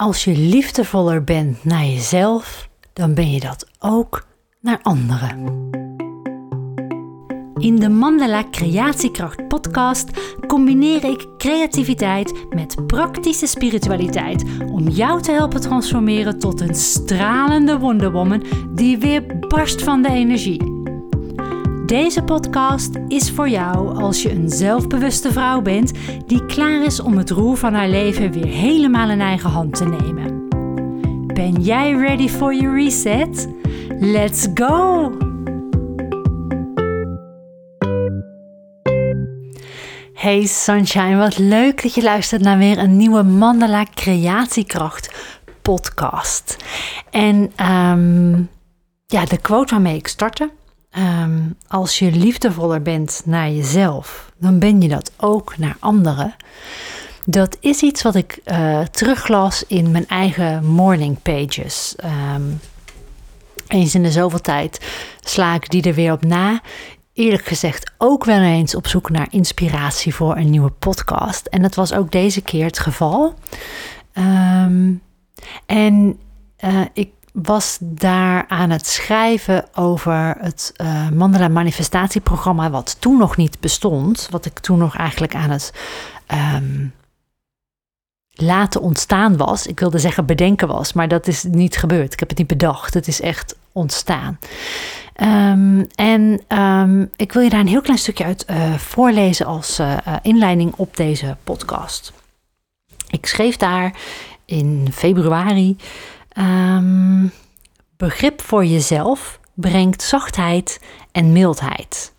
Als je liefdevoller bent naar jezelf, dan ben je dat ook naar anderen. In de Mandala Creatiekracht podcast combineer ik creativiteit met praktische spiritualiteit om jou te helpen transformeren tot een stralende wonderwoman die weer barst van de energie. Deze podcast is voor jou als je een zelfbewuste vrouw bent die klaar is om het roer van haar leven weer helemaal in eigen hand te nemen. Ben jij ready for your reset? Let's go! Hey Sunshine, wat leuk dat je luistert naar weer een nieuwe Mandala Creatiekracht podcast. En ehm, ja, de quote waarmee ik startte Ehm, als je liefdevoller bent naar jezelf, dan ben je dat ook naar anderen. Dat is iets wat ik uh, teruglas in mijn eigen morning pages. Ehm, eens in de zoveel tijd sla ik die er weer op na. Eerlijk gezegd ook wel eens op zoek naar inspiratie voor een nieuwe podcast. En dat was ook deze keer het geval. Ehm, en uh, ik was daar aan het schrijven over het uh, manifestatieprogramma, wat toen nog niet bestond, wat ik toen nog eigenlijk aan het um, laten ontstaan was. Ik wilde zeggen bedenken was, maar dat is niet gebeurd. Ik heb het niet bedacht, het is echt ontstaan. Um, en um, ik wil je daar een heel klein stukje uit uh, voorlezen als uh, inleiding op deze podcast. Ik schreef daar in februari Um, begrip voor jezelf brengt zachtheid en mildheid.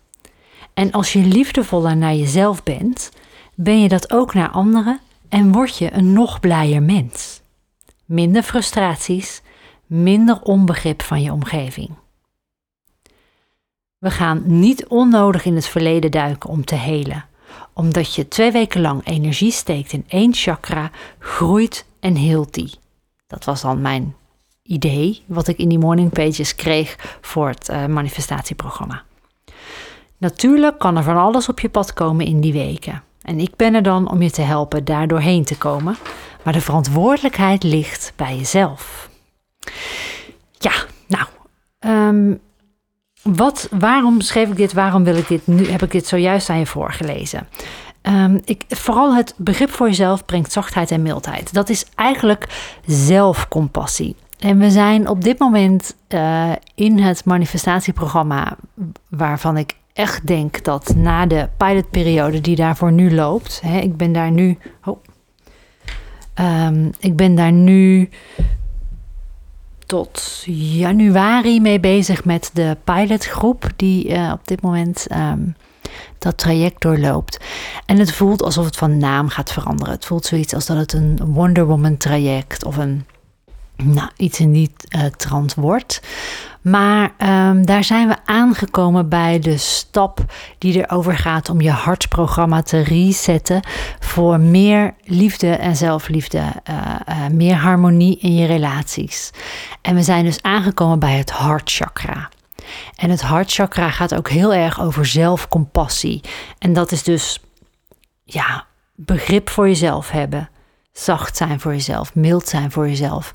En als je liefdevoller naar jezelf bent, ben je dat ook naar anderen en word je een nog blijer mens. Minder frustraties, minder onbegrip van je omgeving. We gaan niet onnodig in het verleden duiken om te helen, omdat je twee weken lang energie steekt in één chakra, groeit en heelt die. Dat was dan mijn idee, wat ik in die morning pages kreeg voor het uh, manifestatieprogramma. Natuurlijk kan er van alles op je pad komen in die weken. En ik ben er dan om je te helpen daar doorheen te komen. Maar de verantwoordelijkheid ligt bij jezelf. Ja, nou, um, wat, waarom schreef ik dit? Waarom wil ik dit nu? Heb ik dit zojuist aan je voorgelezen? Um, ik, vooral het begrip voor jezelf brengt zachtheid en mildheid. Dat is eigenlijk zelfcompassie. En we zijn op dit moment uh, in het manifestatieprogramma, waarvan ik echt denk dat na de pilotperiode die daarvoor nu loopt, hè, ik ben daar nu, oh, um, ik ben daar nu tot januari mee bezig met de pilotgroep die uh, op dit moment um, dat traject doorloopt. En het voelt alsof het van naam gaat veranderen. Het voelt zoiets als dat het een Wonder Woman traject of een nou, iets in die uh, trant wordt. Maar um, daar zijn we aangekomen bij de stap die erover gaat om je hartsprogramma te resetten voor meer liefde en zelfliefde, uh, uh, meer harmonie in je relaties. En we zijn dus aangekomen bij het hartchakra. En het hartchakra gaat ook heel erg over zelfcompassie. En dat is dus ja, begrip voor jezelf hebben. Zacht zijn voor jezelf, mild zijn voor jezelf.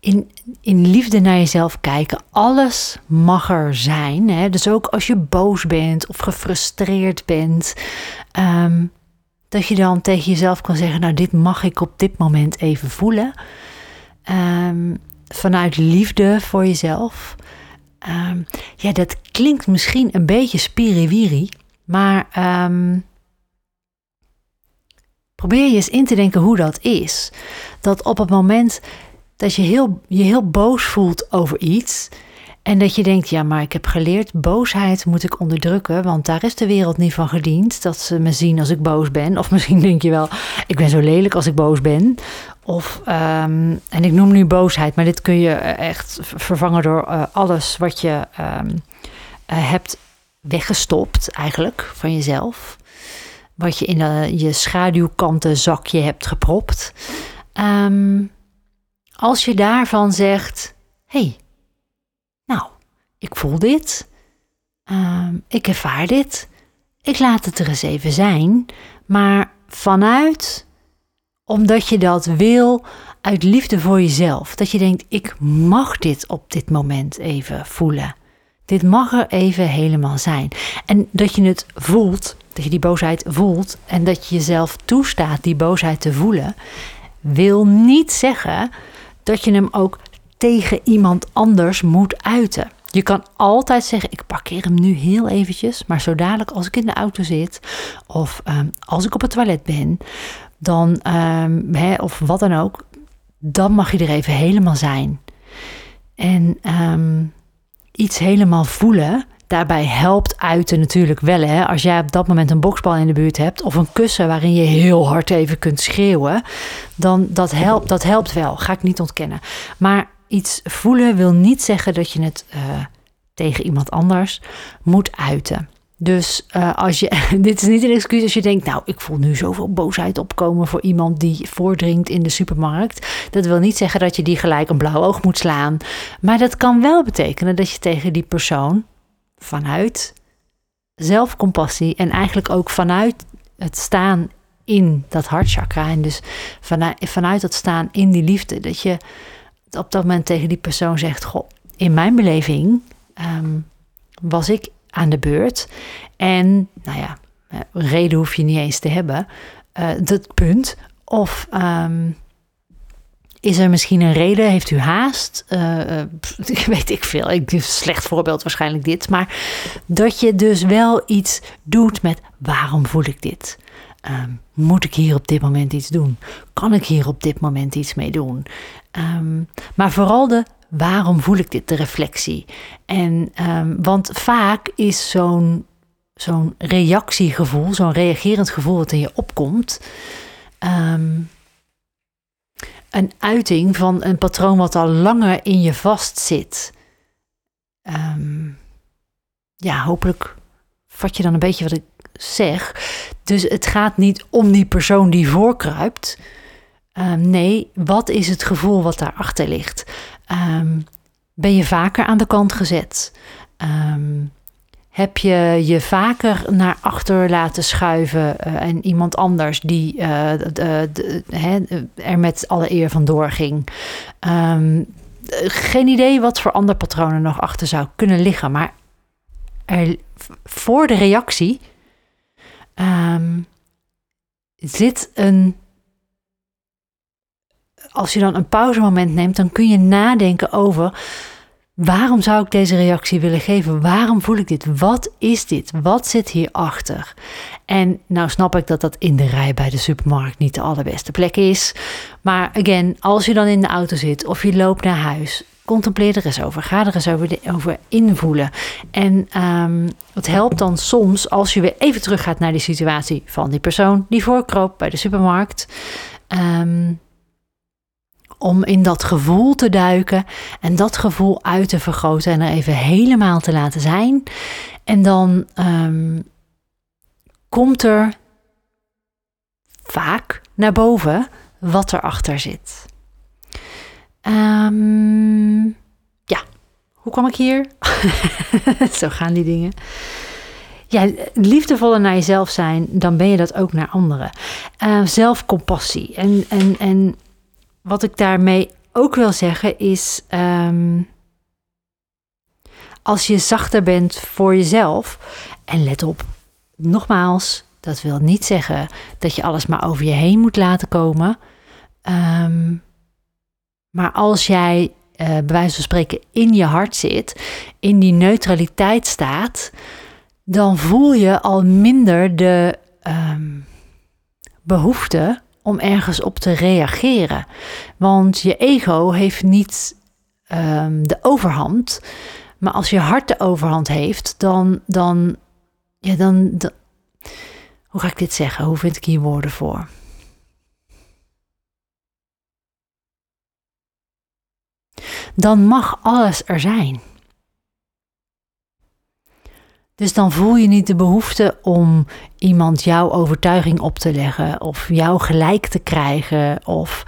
In, in liefde naar jezelf kijken. Alles mag er zijn. Hè? Dus ook als je boos bent of gefrustreerd bent. Um, dat je dan tegen jezelf kan zeggen: Nou, dit mag ik op dit moment even voelen. Um, vanuit liefde voor jezelf. Um, ja, dat klinkt misschien een beetje spiriwiri, maar um, probeer je eens in te denken hoe dat is. Dat op het moment dat je heel, je heel boos voelt over iets en dat je denkt, ja, maar ik heb geleerd, boosheid moet ik onderdrukken, want daar is de wereld niet van gediend dat ze me zien als ik boos ben. Of misschien denk je wel, ik ben zo lelijk als ik boos ben. Of, um, en ik noem nu boosheid, maar dit kun je eh, echt vervangen door uh, alles wat je um, uh, hebt weggestopt, eigenlijk van jezelf. Wat je in je schaduwkanten zakje hebt gepropt. Um, als je daarvan zegt: hey, nou, ik voel dit, ik ervaar dit, ik laat het er eens even zijn, maar vanuit Omdat je dat wil uit liefde voor jezelf. Dat je denkt, ik mag dit op dit moment even voelen. Dit mag er even helemaal zijn. En dat je het voelt, dat je die boosheid voelt en dat je jezelf toestaat die boosheid te voelen, wil niet zeggen dat je hem ook tegen iemand anders moet uiten. Je kan altijd zeggen, ik parkeer hem nu heel eventjes, maar zo dadelijk als ik in de auto zit of um, als ik op het toilet ben, dan, um, hè, of wat dan ook, dan mag je er even helemaal zijn. En um, iets helemaal voelen, daarbij helpt uiten natuurlijk wel. Hè? Als jij op dat moment een boksbal in de buurt hebt of een kussen waarin je heel hard even kunt schreeuwen, dan dat helpt, dat helpt wel, ga ik niet ontkennen. Maar iets voelen wil niet zeggen dat je het uh, tegen iemand anders moet uiten. Dus uh, als je, dit is niet een excuus als je denkt, nou, ik voel nu zoveel boosheid opkomen voor iemand die voordringt in de supermarkt. Dat wil niet zeggen dat je die gelijk een blauw oog moet slaan. Maar dat kan wel betekenen dat je tegen die persoon vanuit zelfcompassie en eigenlijk ook vanuit het staan in dat hartchakra en dus vanuit, vanuit het staan in die liefde, dat je op dat moment tegen die persoon zegt, goh, in mijn beleving um, was ik aan de beurt. En, nou ja, eh, reden hoef je niet eens te hebben. Dat punt. Of um, is er misschien een reden? Heeft u haast? Uh, weet ik veel. Ik slecht voorbeeld waarschijnlijk dit. Maar dat je dus wel iets doet met waarom voel ik dit? Um, moet ik hier op dit moment iets doen? Kan ik hier op dit moment iets mee doen? Um, maar vooral de waarom voel ik dit, de reflectie. En, um, want vaak is zo'n zo'n reactiegevoel, zo'n reagerend gevoel wat in je opkomt, um, een uiting van een patroon wat al langer in je vastzit. Um, ja, hopelijk vat je dan een beetje wat ik zeg. Dus het gaat niet om die persoon die voorkruipt. Nee, wat is het gevoel wat daarachter ligt? Um, ben je vaker aan de kant gezet? Um, heb je je vaker naar achter laten schuiven uh, en iemand anders die de, he, er met alle eer vandoor ging? Um, geen idee wat voor andere patronen nog achter zou kunnen liggen, maar er, voor de reactie zit een als je dan een pauzemoment neemt, dan kun je nadenken over waarom zou ik deze reactie willen geven? Waarom voel ik dit? Wat is dit? Wat zit hierachter? En nou snap ik dat dat in de rij bij de supermarkt niet de allerbeste plek is. Maar again, als je dan in de auto zit of je loopt naar huis, contempleer er eens over. Ga er eens over, over invoelen. En um, het helpt dan soms als je weer even teruggaat naar die situatie van die persoon die voorkroop bij de supermarkt. Um, om in dat gevoel te duiken en dat gevoel uit te vergroten en er even helemaal te laten zijn. En dan um, komt er vaak naar boven wat erachter zit. Um, ja, hoe kwam ik hier? Zo gaan die dingen. Ja, liefdevoller naar jezelf zijn, dan ben je dat ook naar anderen. Uh, zelfcompassie. En, en, en wat ik daarmee ook wil zeggen is. Um, als je zachter bent voor jezelf. En let op, nogmaals, dat wil niet zeggen dat je alles maar over je heen moet laten komen. Um, maar als jij, uh, bij wijze van spreken, in je hart zit, in die neutraliteit staat, dan voel je al minder de um, behoefte om ergens op te reageren. Want je ego heeft niet um, de overhand. Maar als je hart de overhand heeft, dan, dan, ja, dan, dan. Hoe ga ik dit zeggen? Hoe vind ik hier woorden voor? Dan mag alles er zijn. Dus dan voel je niet de behoefte om iemand jouw overtuiging op te leggen of jou gelijk te krijgen of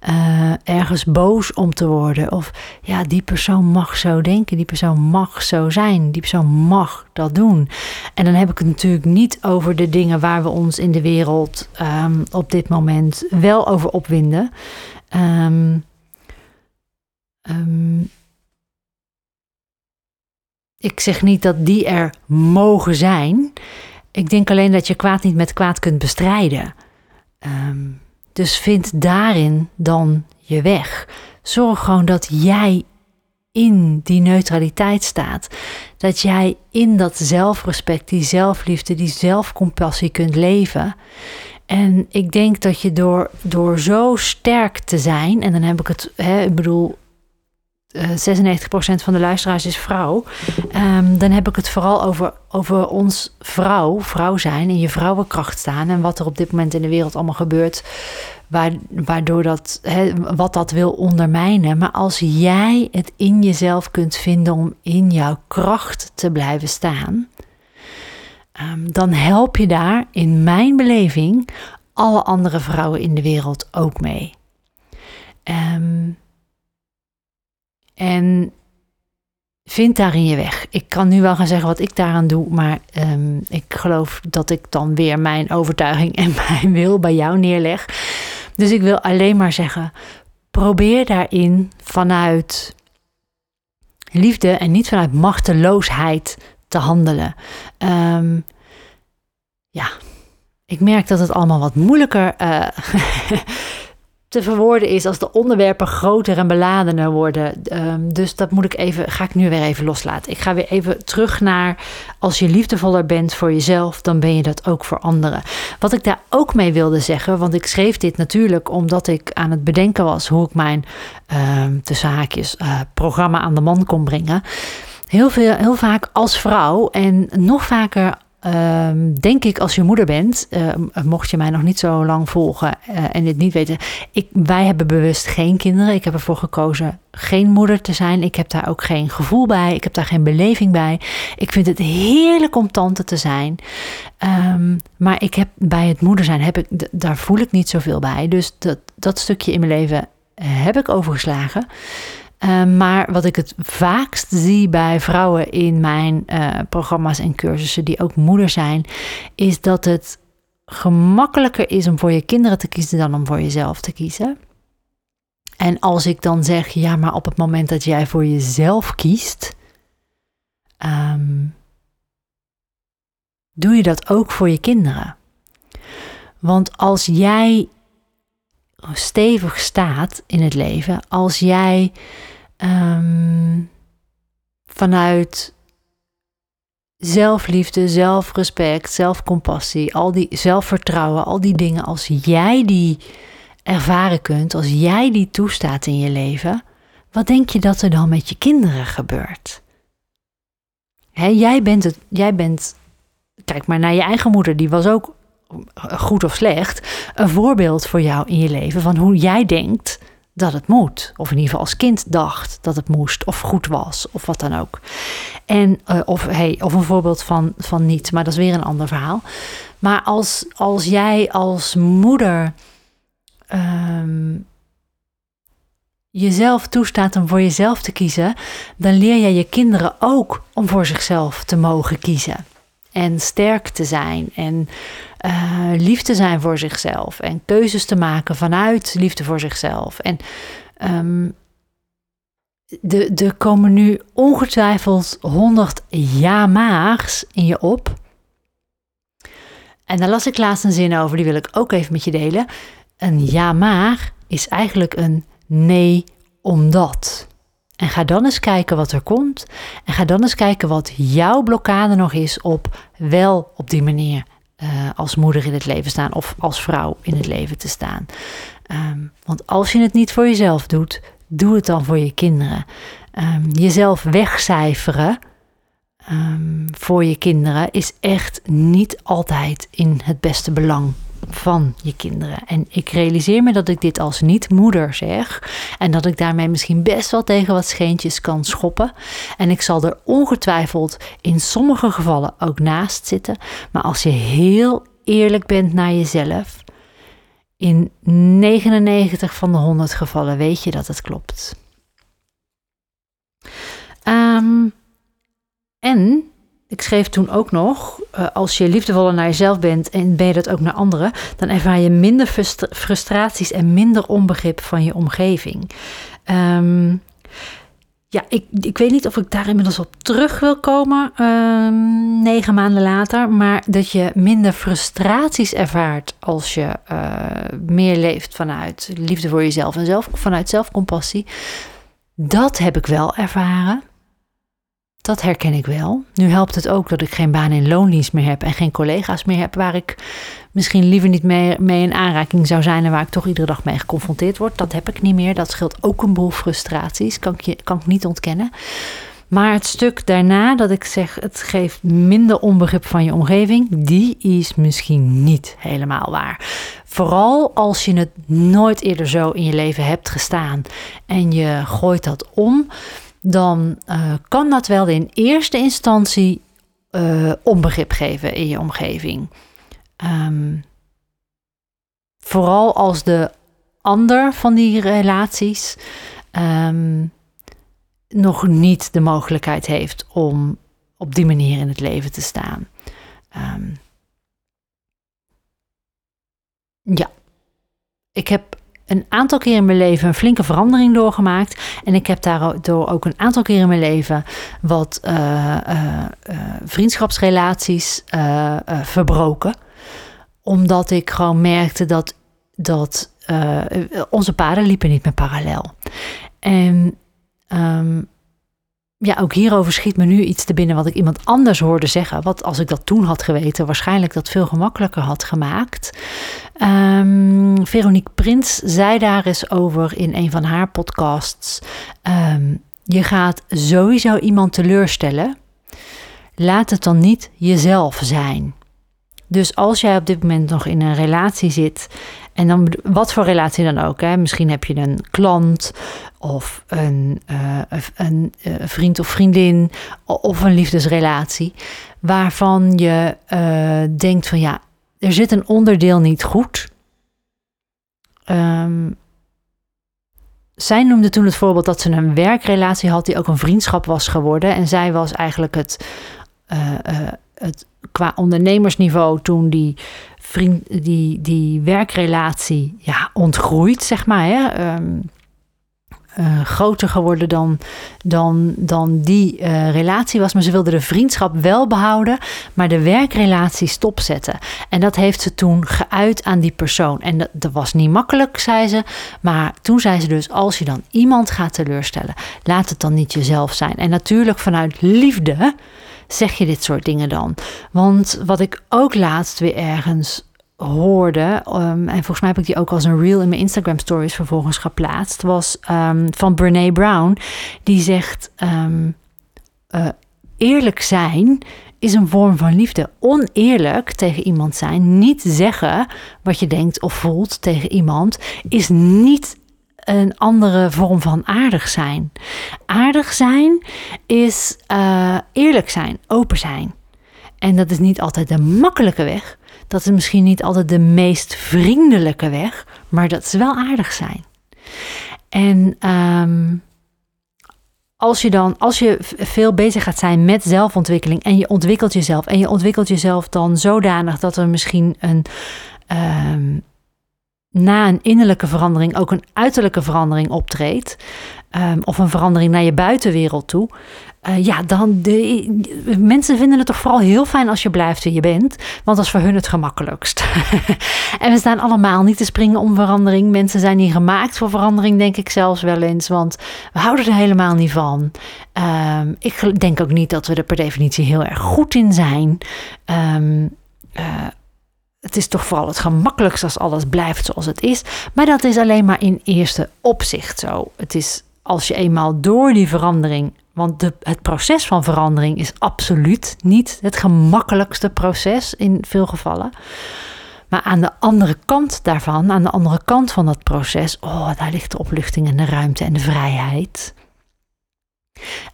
eh, ergens boos om te worden. Of ja, die persoon mag zo denken, die persoon mag zo zijn, die persoon mag dat doen. En dan heb ik het natuurlijk niet over de dingen waar we ons in de wereld ehm, op dit moment wel over opwinden. Um, ik zeg niet dat die er mogen zijn. Ik denk alleen dat je kwaad niet met kwaad kunt bestrijden. Ehm, dus vind daarin dan je weg. Zorg gewoon dat jij in die neutraliteit staat. Dat jij in dat zelfrespect, die zelfliefde, die zelfcompassie kunt leven. En ik denk dat je door, door zo sterk te zijn, en dan heb ik het, hè, ik bedoel, 96% eh, van de luisteraars is vrouw. Um, dan heb ik het vooral over, over ons vrouw, vrouw zijn en je vrouwenkracht staan. En wat er op dit moment in de wereld allemaal gebeurt. Waardoor dat, wat dat wil ondermijnen. Maar als jij het in jezelf kunt vinden om in jouw kracht te blijven staan. Um, dan help je daar in mijn beleving alle andere vrouwen in de wereld ook mee. Um, en vind daarin je weg. Ik kan nu wel gaan zeggen wat ik daaraan doe, maar um, ik geloof dat ik dan weer mijn overtuiging en mijn wil bij jou neerleg. Dus ik wil alleen maar zeggen: probeer daarin vanuit liefde en niet vanuit machteloosheid te handelen. Um, ja, ik merk dat het allemaal wat moeilijker uh, te verwoorden is als de onderwerpen groter en beladener worden. Ehm, dus dat moet ik even, ga ik nu weer even loslaten. Ik ga weer even terug naar als je liefdevoller bent voor jezelf, dan ben je dat ook voor anderen. Wat ik daar ook mee wilde zeggen, want ik schreef dit natuurlijk omdat ik aan het bedenken was hoe ik mijn uh, programma aan de man kon brengen. Heel, veel, heel vaak als vrouw en nog vaker Ehm, denk ik, als je moeder bent, ehm, mocht je mij nog niet zo lang volgen uh, en dit niet weten, ik, wij hebben bewust geen kinderen. Ik heb ervoor gekozen geen moeder te zijn. Ik heb daar ook geen gevoel bij. Ik heb daar geen beleving bij. Ik vind het heerlijk om tante te zijn. Um, maar ik heb bij het moeder zijn, heb ik, daar voel ik niet zoveel bij. Dus dat, dat stukje in mijn leven heb ik overgeslagen. Ehm, maar wat ik het vaakst zie bij vrouwen in mijn uh, programma's en cursussen die ook moeder zijn, is dat het gemakkelijker is om voor je kinderen te kiezen dan om voor jezelf te kiezen. En als ik dan zeg, ja, maar op het moment dat jij voor jezelf kiest, um, doe je dat ook voor je kinderen. Want als jij stevig staat in het leven, als jij um, vanuit zelfliefde, zelfrespect, zelfcompassie, al die zelfvertrouwen, al die dingen, als jij die ervaren kunt, als jij die toestaat in je leven, wat denk je dat er dan met je kinderen gebeurt? Jij bent het, jij bent, kijk maar naar je eigen moeder, die was ook goed of slecht, een voorbeeld voor jou in je leven van hoe jij denkt dat het moet. Of in ieder geval als kind dacht dat het moest of goed was of wat dan ook. En, uh, of, hey, of een voorbeeld van, van niet, maar dat is weer een ander verhaal. Maar als, als jij als moeder um, jezelf toestaat om voor jezelf te kiezen, dan leer jij je kinderen ook om voor zichzelf te mogen kiezen. En sterk te zijn en uh, lief te zijn voor zichzelf en keuzes te maken vanuit liefde voor zichzelf. En um, de, er komen nu ongetwijfeld honderd ja-maars in je op. En daar las ik laatst een zin over, die wil ik ook even met je delen. Een ja-maar is eigenlijk een nee omdat. En ga dan eens kijken wat er komt. En ga dan eens kijken wat jouw blokkade nog is op wel op die manier uh, als moeder in het leven staan of als vrouw in het leven te staan. Um, want als je het niet voor jezelf doet, doe het dan voor je kinderen. Um, jezelf wegcijferen um, voor je kinderen is echt niet altijd in het beste belang van je kinderen. En ik realiseer me dat ik dit als niet-moeder zeg. En dat ik daarmee misschien best wel tegen wat scheentjes kan schoppen. En ik zal er ongetwijfeld in sommige gevallen ook naast zitten. Maar als je heel eerlijk bent naar jezelf, in 99 van de 100 gevallen weet je dat het klopt. Ehm, en ik schreef toen ook nog, uh, als je liefdevoller naar jezelf bent en ben je dat ook naar anderen, dan ervaar je minder frustraties en minder onbegrip van je omgeving. Um, ja, ik, ik weet niet of ik daar inmiddels op terug wil komen, um, negen maanden later. Maar dat je minder frustraties ervaart als je uh, meer leeft vanuit liefde voor jezelf en zelf, vanuit zelfcompassie. Dat heb ik wel ervaren. Dat herken ik wel. Nu helpt het ook dat ik geen baan in loondienst meer heb en geen collega's meer heb waar ik misschien liever niet mee, in aanraking zou zijn en waar ik toch iedere dag mee geconfronteerd word. Dat heb ik niet meer. Dat scheelt ook een boel frustraties, kan kan ik niet ontkennen. Maar het stuk daarna dat ik zeg het geeft minder onbegrip van je omgeving, die is misschien niet helemaal waar. Vooral als je het nooit eerder zo in je leven hebt gestaan en je gooit dat om, dan uh, kan dat wel in eerste instantie uh, onbegrip geven in je omgeving. Um, vooral als de ander van die relaties um, nog niet de mogelijkheid heeft om op die manier in het leven te staan. Um, ja, ik heb een aantal keer in mijn leven een flinke verandering doorgemaakt. En ik heb daardoor ook een aantal keer in mijn leven wat uh, uh, vriendschapsrelaties verbroken. Omdat ik gewoon merkte dat, dat onze paden liepen niet meer parallel. En um, ja, ook hierover schiet me nu iets te binnen wat ik iemand anders hoorde zeggen. Wat als ik dat toen had geweten, waarschijnlijk dat veel gemakkelijker had gemaakt. Um, Veronique Prins zei daar eens over in een van haar podcasts. Um, je gaat sowieso iemand teleurstellen. Laat het dan niet jezelf zijn. Dus als jij op dit moment nog in een relatie zit, en dan wat voor relatie dan ook, hè? misschien heb je een klant of een, uh, een uh, vriend of vriendin of een liefdesrelatie, waarvan je uh, denkt van ja, er zit een onderdeel niet goed. Um, zij noemde toen het voorbeeld dat ze een werkrelatie had die ook een vriendschap was geworden. En zij was eigenlijk het, het qua ondernemersniveau toen die, vriend, die, die werkrelatie ja, ontgroeid, zeg maar. Hè? Um, uh, groter geworden dan, dan, dan die uh, relatie was. Maar ze wilde de vriendschap wel behouden, maar de werkrelatie stopzetten. En dat heeft ze toen geuit aan die persoon. En dat, dat was niet makkelijk, zei ze. Maar toen zei ze dus: als je dan iemand gaat teleurstellen, laat het dan niet jezelf zijn. En natuurlijk vanuit liefde zeg je dit soort dingen dan. Want wat ik ook laatst weer ergens hoorde, um, en volgens mij heb ik die ook als een reel in mijn Instagram stories vervolgens geplaatst, was um, van Brene Brown. Die zegt: um, uh, eerlijk zijn is een vorm van liefde. Oneerlijk tegen iemand zijn, niet zeggen wat je denkt of voelt tegen iemand, is niet een andere vorm van aardig zijn. Aardig zijn is uh, eerlijk zijn, open zijn. En dat is niet altijd de makkelijke weg. Dat is misschien niet altijd de meest vriendelijke weg, maar dat is wel aardig zijn. En um, als je dan, als je veel bezig gaat zijn met zelfontwikkeling en je ontwikkelt jezelf en je ontwikkelt jezelf dan zodanig dat er misschien een um, na een innerlijke verandering ook een uiterlijke verandering optreedt, um, of een verandering naar je buitenwereld toe, uh, ja, dan de, mensen vinden het toch vooral heel fijn als je blijft wie je bent, want dat is voor hun het gemakkelijkst. en we staan allemaal niet te springen om verandering. Mensen zijn niet gemaakt voor verandering, denk ik zelfs wel eens, want we houden er helemaal niet van. Um, ik denk ook niet dat we er per definitie heel erg goed in zijn. Um, uh, het is toch vooral het gemakkelijkst als alles blijft zoals het is. Maar dat is alleen maar in eerste opzicht zo. Het is als je eenmaal door die verandering. Want de, het proces van verandering is absoluut niet het gemakkelijkste proces in veel gevallen. Maar aan de andere kant daarvan, aan de andere kant van dat proces, oh, daar ligt de opluchting en de ruimte en de vrijheid.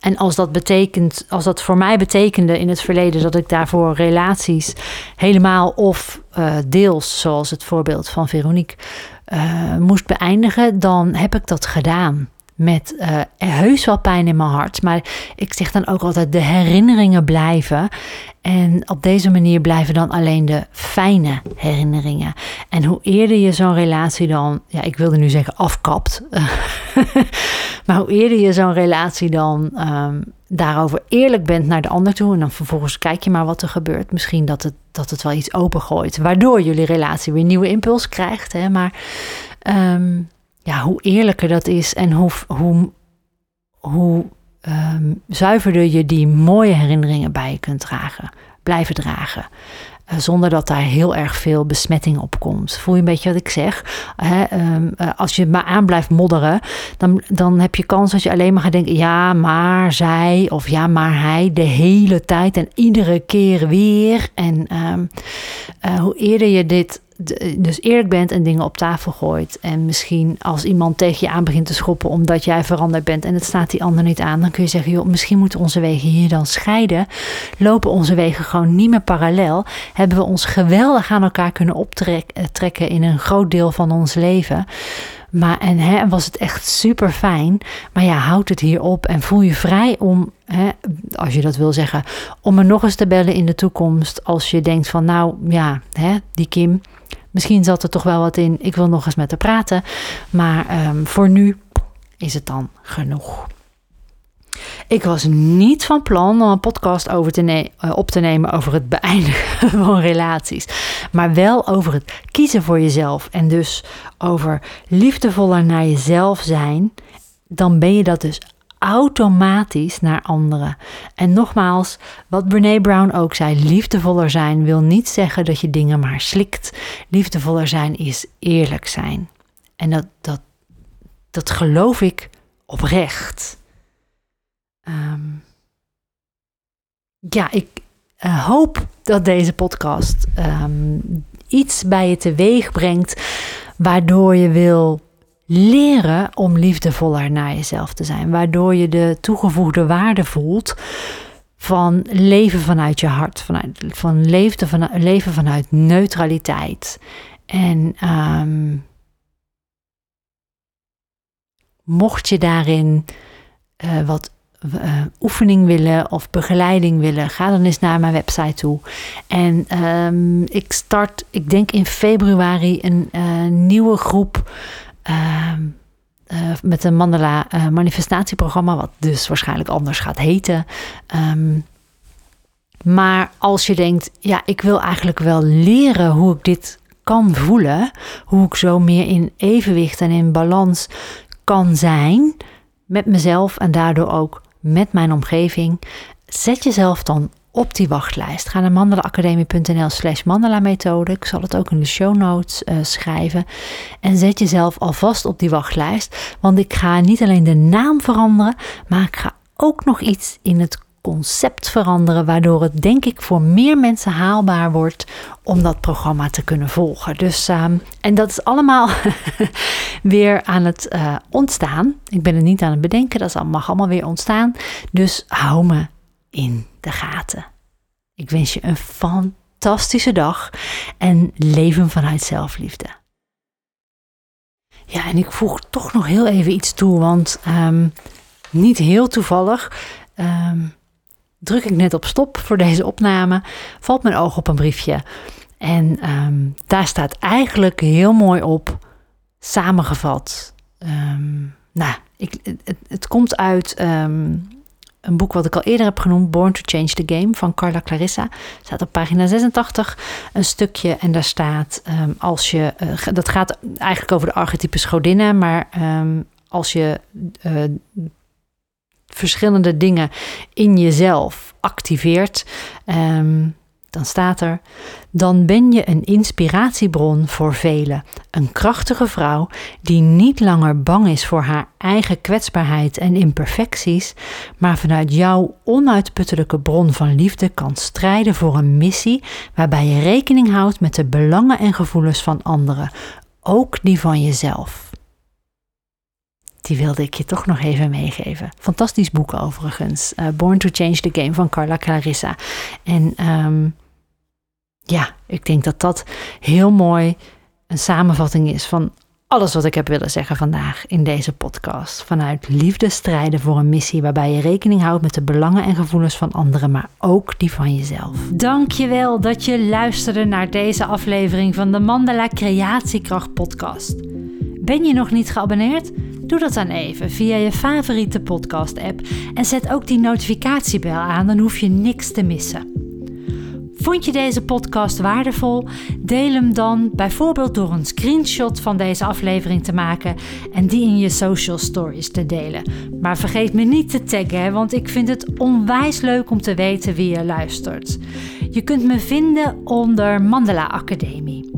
En als dat betekent, als dat voor mij betekende in het verleden dat ik daarvoor relaties helemaal of uh, deels, zoals het voorbeeld van Veronique, uh, moest beëindigen, dan heb ik dat gedaan met uh, heus wel pijn in mijn hart. Maar ik zeg dan ook altijd: de herinneringen blijven. En op deze manier blijven dan alleen de fijne herinneringen. En hoe eerder je zo'n relatie dan, ja, ik wilde nu zeggen afkapt. maar hoe eerder je zo'n relatie dan um, daarover eerlijk bent naar de ander toe. En dan vervolgens kijk je maar wat er gebeurt. Misschien dat het, dat het wel iets opengooit. Waardoor jullie relatie weer nieuwe impuls krijgt. Hè? Maar. Um, ja, hoe eerlijker dat is en hoe, hoe, hoe um, zuiverder je die mooie herinneringen bij je kunt dragen, blijven dragen. Uh, zonder dat daar heel erg veel besmetting op komt. Voel je een beetje wat ik zeg? Um, uh, als je maar aan blijft modderen, dan, dan heb je kans dat je alleen maar gaat denken: ja, maar zij of ja, maar hij de hele tijd en iedere keer weer. En um, uh, hoe eerder je dit dus eerlijk bent en dingen op tafel gooit. En misschien als iemand tegen je aan begint te schoppen omdat jij veranderd bent en het staat die ander niet aan, dan kun je zeggen: joh, misschien moeten onze wegen hier dan scheiden. Lopen onze wegen gewoon niet meer parallel? Hebben we ons geweldig aan elkaar kunnen optrekken in een groot deel van ons leven? Maar en hè, was het echt super fijn. Maar ja, houd het hier op en voel je vrij om, hè, als je dat wil zeggen, om er nog eens te bellen in de toekomst. Als je denkt van nou ja, hè, die Kim, Misschien zat er toch wel wat in. Ik wil nog eens met haar praten. Maar um, voor nu is het dan genoeg. Ik was niet van plan om een podcast over te ne uh, op te nemen over het beëindigen van relaties. Maar wel over het kiezen voor jezelf. En dus over liefdevoller naar jezelf zijn. Dan ben je dat dus automatisch naar anderen. En nogmaals, wat Brene Brown ook zei: liefdevoller zijn wil niet zeggen dat je dingen maar slikt. Liefdevoller zijn is eerlijk zijn. En dat, dat, dat geloof ik oprecht. Um, ja, ik uh, hoop dat deze podcast um, iets bij je teweeg brengt, waardoor je wil leren om liefdevoller naar jezelf te zijn. Waardoor je de toegevoegde waarde voelt van leven vanuit je hart. Vanuit, van leven, leven vanuit neutraliteit. En um, mocht je daarin uh, wat uh, oefening willen of begeleiding willen, ga dan eens naar mijn website toe. En um, ik start, ik denk in februari, een uh, nieuwe groep Ehm, eh, met een Mandala uh, manifestatieprogramma, wat dus waarschijnlijk anders gaat heten. Um, maar als je denkt, ja, ik wil eigenlijk wel leren hoe ik dit kan voelen, hoe ik zo meer in evenwicht en in balans kan zijn met mezelf en daardoor ook met mijn omgeving, zet jezelf dan op die wachtlijst. Ga naar mandelaacademie.nl slash mandala-methode. Ik zal het ook in de show notes uh, schrijven. En zet jezelf alvast op die wachtlijst. Want ik ga niet alleen de naam veranderen, maar ik ga ook nog iets in het concept veranderen, waardoor het denk ik voor meer mensen haalbaar wordt om dat programma te kunnen volgen. Dus, uh, en dat is allemaal weer aan het uh, ontstaan. Ik ben het niet aan het bedenken, dat mag allemaal weer ontstaan. Dus hou me in de gaten. Ik wens je een fantastische dag en leven vanuit zelfliefde. Ja, en ik voeg toch nog heel even iets toe, want um, niet heel toevallig um, druk ik net op stop voor deze opname, valt mijn oog op een briefje. En um, daar staat eigenlijk heel mooi op samengevat. nou, ik, het, het, komt uit een boek wat ik al eerder heb genoemd, Born to Change the Game van Carla Clarissa. Staat op pagina 86 een stukje en daar staat um, als je, uh, dat gaat eigenlijk over de archetypes godinnen, maar um, als je uh, verschillende dingen in jezelf activeert, um, dan staat er: Dan ben je een inspiratiebron voor velen. Een krachtige vrouw die niet langer bang is voor haar eigen kwetsbaarheid en imperfecties, maar vanuit jouw onuitputtelijke bron van liefde kan strijden voor een missie waarbij je rekening houdt met de belangen en gevoelens van anderen, ook die van jezelf. Die wilde ik je toch nog even meegeven. Fantastisch boek overigens. Uh, Born to Change the Game van Carla Clarissa. En um, ja, ik denk dat dat heel mooi een samenvatting is van alles wat ik heb willen zeggen vandaag in deze podcast. Vanuit liefde strijden voor een missie waarbij je rekening houdt met de belangen en gevoelens van anderen, maar ook die van jezelf. Dankjewel dat je luisterde naar deze aflevering van de Mandala Creatiekracht podcast. Ben je nog niet geabonneerd? Doe dat dan even via je favoriete podcast app en zet ook die notificatiebel aan, dan hoef je niks te missen. Vond je deze podcast waardevol? Deel hem dan bijvoorbeeld door een screenshot van deze aflevering te maken en die in je social stories te delen. Maar vergeet me niet te taggen, want ik vind het onwijs leuk om te weten wie je luistert. Je kunt me vinden onder Mandela Academie.